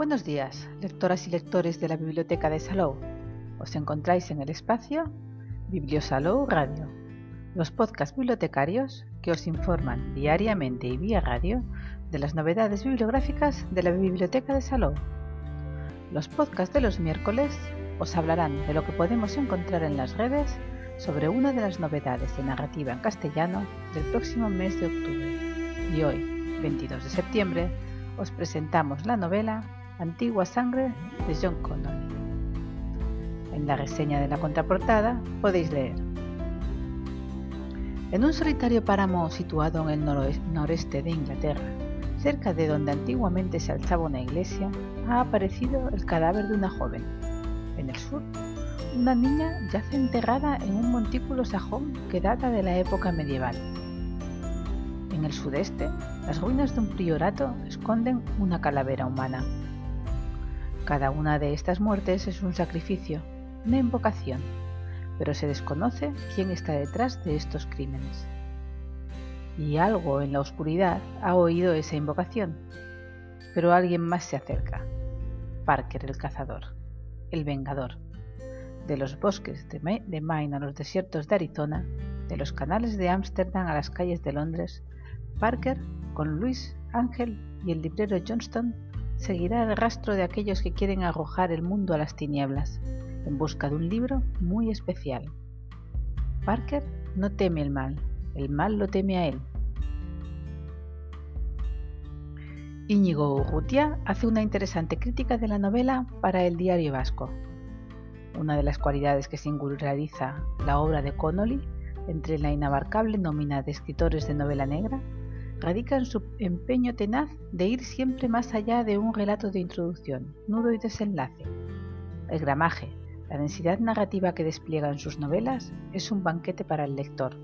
Buenos días, lectoras y lectores de la Biblioteca de Salou. Os encontráis en el espacio Bibliosalou Radio, los podcasts bibliotecarios que os informan diariamente y vía radio de las novedades bibliográficas de la Biblioteca de Salou. Los podcasts de los miércoles os hablarán de lo que podemos encontrar en las redes sobre una de las novedades de narrativa en castellano del próximo mes de octubre. Y hoy, 22 de septiembre, os presentamos la novela Antigua Sangre de John Connolly. En la reseña de la contraportada podéis leer. En un solitario páramo situado en el noreste de Inglaterra, cerca de donde antiguamente se alzaba una iglesia, ha aparecido el cadáver de una joven. En el sur, una niña yace enterrada en un montículo sajón que data de la época medieval. En el sudeste, las ruinas de un priorato esconden una calavera humana. Cada una de estas muertes es un sacrificio, una invocación, pero se desconoce quién está detrás de estos crímenes. Y algo en la oscuridad ha oído esa invocación, pero alguien más se acerca. Parker el cazador, el vengador. De los bosques de Maine a los desiertos de Arizona, de los canales de Ámsterdam a las calles de Londres, Parker, con Luis, Ángel y el librero Johnston, seguirá el rastro de aquellos que quieren arrojar el mundo a las tinieblas, en busca de un libro muy especial. Parker no teme el mal, el mal lo teme a él. Íñigo Urrutia hace una interesante crítica de la novela para el Diario Vasco. Una de las cualidades que singulariza la obra de Connolly entre la inabarcable nómina de escritores de novela negra radica en su empeño tenaz de ir siempre más allá de un relato de introducción, nudo y desenlace. El gramaje, la densidad narrativa que despliega en sus novelas es un banquete para el lector.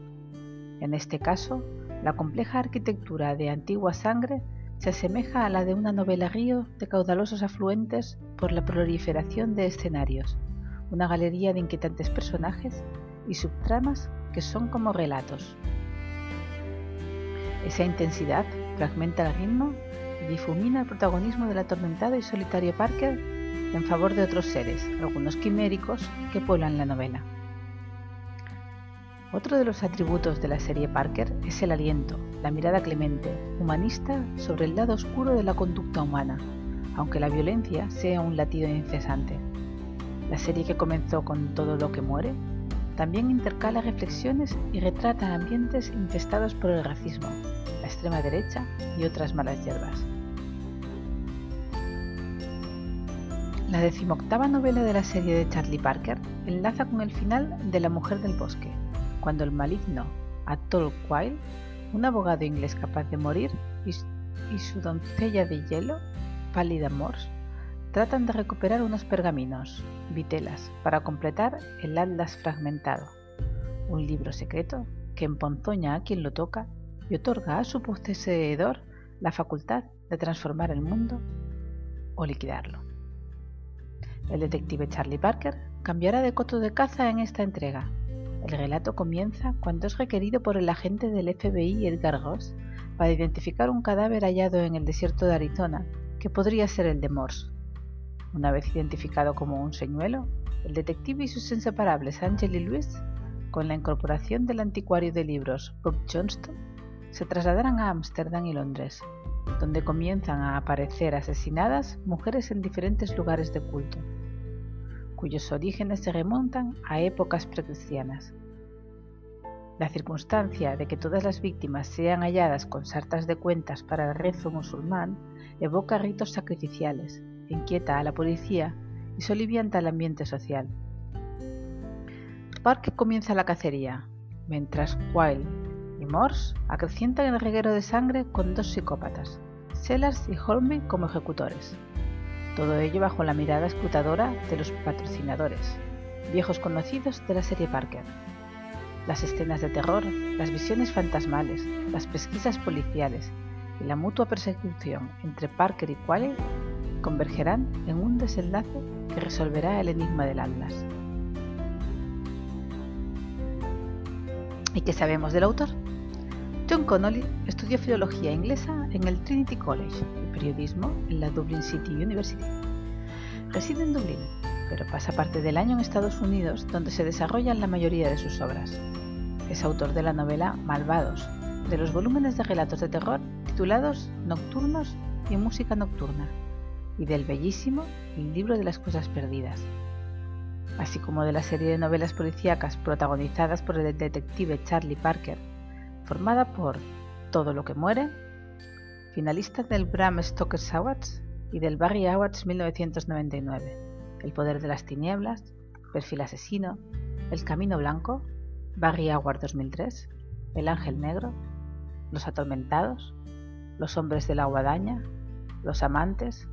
En este caso, la compleja arquitectura de Antigua Sangre se asemeja a la de una novela río de caudalosos afluentes por la proliferación de escenarios, una galería de inquietantes personajes y subtramas que son como relatos. Esa intensidad fragmenta el ritmo y difumina el protagonismo del atormentado y solitario Parker en favor de otros seres, algunos quiméricos, que pueblan la novela. Otro de los atributos de la serie Parker es el aliento, la mirada clemente, humanista sobre el lado oscuro de la conducta humana, aunque la violencia sea un latido incesante. La serie que comenzó con todo lo que muere también intercala reflexiones y retrata ambientes infestados por el racismo, la extrema derecha y otras malas hierbas. La decimoctava novela de la serie de Charlie Parker enlaza con el final de La Mujer del Bosque, cuando el maligno Atoll Quayle, un abogado inglés capaz de morir, y su doncella de hielo, Pálida Morse, tratan de recuperar unos pergaminos, vitelas, para completar el Atlas fragmentado, un libro secreto que emponzoña a quien lo toca y otorga a su poseedor la facultad de transformar el mundo o liquidarlo. El detective Charlie Parker cambiará de coto de caza en esta entrega. El relato comienza cuando es requerido por el agente del FBI Edgar Ross para identificar un cadáver hallado en el desierto de Arizona que podría ser el de Morse, una vez identificado como un señuelo, el detective y sus inseparables Angel y Luis, con la incorporación del anticuario de libros Bob Johnston, se trasladarán a Ámsterdam y Londres, donde comienzan a aparecer asesinadas mujeres en diferentes lugares de culto, cuyos orígenes se remontan a épocas precristianas. La circunstancia de que todas las víctimas sean halladas con sartas de cuentas para el rezo musulmán evoca ritos sacrificiales, inquieta a la policía y solivianta el ambiente social. Parker comienza la cacería, mientras Quayle y Morse acrecientan el reguero de sangre con dos psicópatas, Sellers y Holme como ejecutores. Todo ello bajo la mirada escrutadora de los patrocinadores, viejos conocidos de la serie Parker. Las escenas de terror, las visiones fantasmales, las pesquisas policiales y la mutua persecución entre Parker y Quayle convergerán en un desenlace que resolverá el enigma del Atlas. ¿Y qué sabemos del autor? John Connolly estudió filología inglesa en el Trinity College y periodismo en la Dublin City University. Reside en Dublín, pero pasa parte del año en Estados Unidos donde se desarrollan la mayoría de sus obras. Es autor de la novela Malvados, de los volúmenes de relatos de terror titulados Nocturnos y Música Nocturna, y del bellísimo Libro de las Cosas Perdidas, así como de la serie de novelas policíacas protagonizadas por el detective Charlie Parker, formada por Todo lo que muere, finalista del Bram Stoker Awards y del Barry Awards 1999, El poder de las tinieblas, Perfil asesino, El camino blanco, Barry Award 2003, El ángel negro, Los atormentados, Los hombres de la guadaña, Los amantes,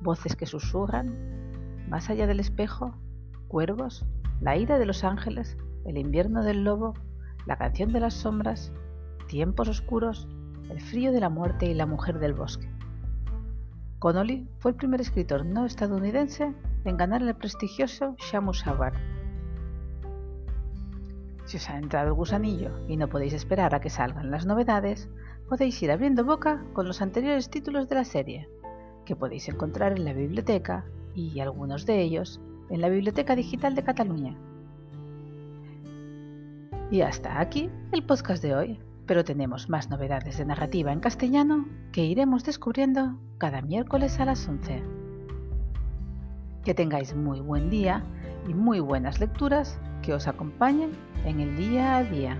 Voces que susurran, Más allá del espejo, Cuervos, La ira de los ángeles, El invierno del lobo, La canción de las sombras, Tiempos oscuros, El frío de la muerte y La mujer del bosque. Connolly fue el primer escritor no estadounidense en ganar el prestigioso Shamus Award. Si os ha entrado el gusanillo y no podéis esperar a que salgan las novedades, podéis ir abriendo boca con los anteriores títulos de la serie, que podéis encontrar en la biblioteca y algunos de ellos en la Biblioteca Digital de Cataluña. Y hasta aquí el podcast de hoy, pero tenemos más novedades de narrativa en castellano que iremos descubriendo cada miércoles a las 11. Que tengáis muy buen día y muy buenas lecturas que os acompañen en el día a día.